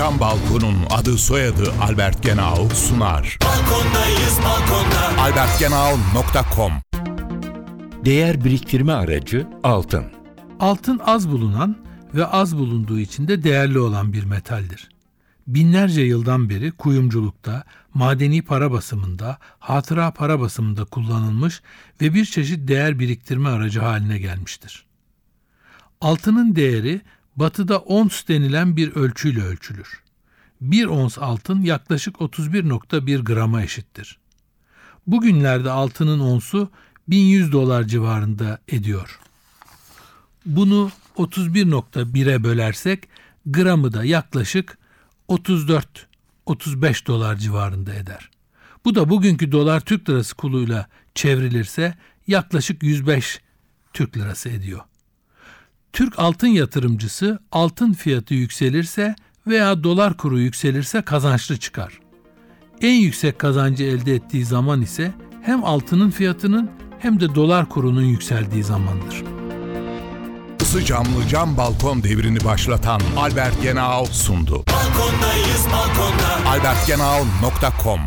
cam balkonun adı soyadı Albert Genau sunar. Balkondayız balkonda. albertgenau.com Değer biriktirme aracı altın. Altın az bulunan ve az bulunduğu için de değerli olan bir metaldir. Binlerce yıldan beri kuyumculukta, madeni para basımında, hatıra para basımında kullanılmış ve bir çeşit değer biriktirme aracı haline gelmiştir. Altının değeri batıda ons denilen bir ölçüyle ölçülür. Bir ons altın yaklaşık 31.1 grama eşittir. Bugünlerde altının onsu 1100 dolar civarında ediyor. Bunu 31.1'e bölersek gramı da yaklaşık 34-35 dolar civarında eder. Bu da bugünkü dolar Türk lirası kuluyla çevrilirse yaklaşık 105 Türk lirası ediyor. Türk altın yatırımcısı altın fiyatı yükselirse veya dolar kuru yükselirse kazançlı çıkar. En yüksek kazancı elde ettiği zaman ise hem altının fiyatının hem de dolar kurunun yükseldiği zamandır. Isı camlı cam balkon devrini başlatan Albert Genau sundu. Balkondayız balkonda. albertgenau.com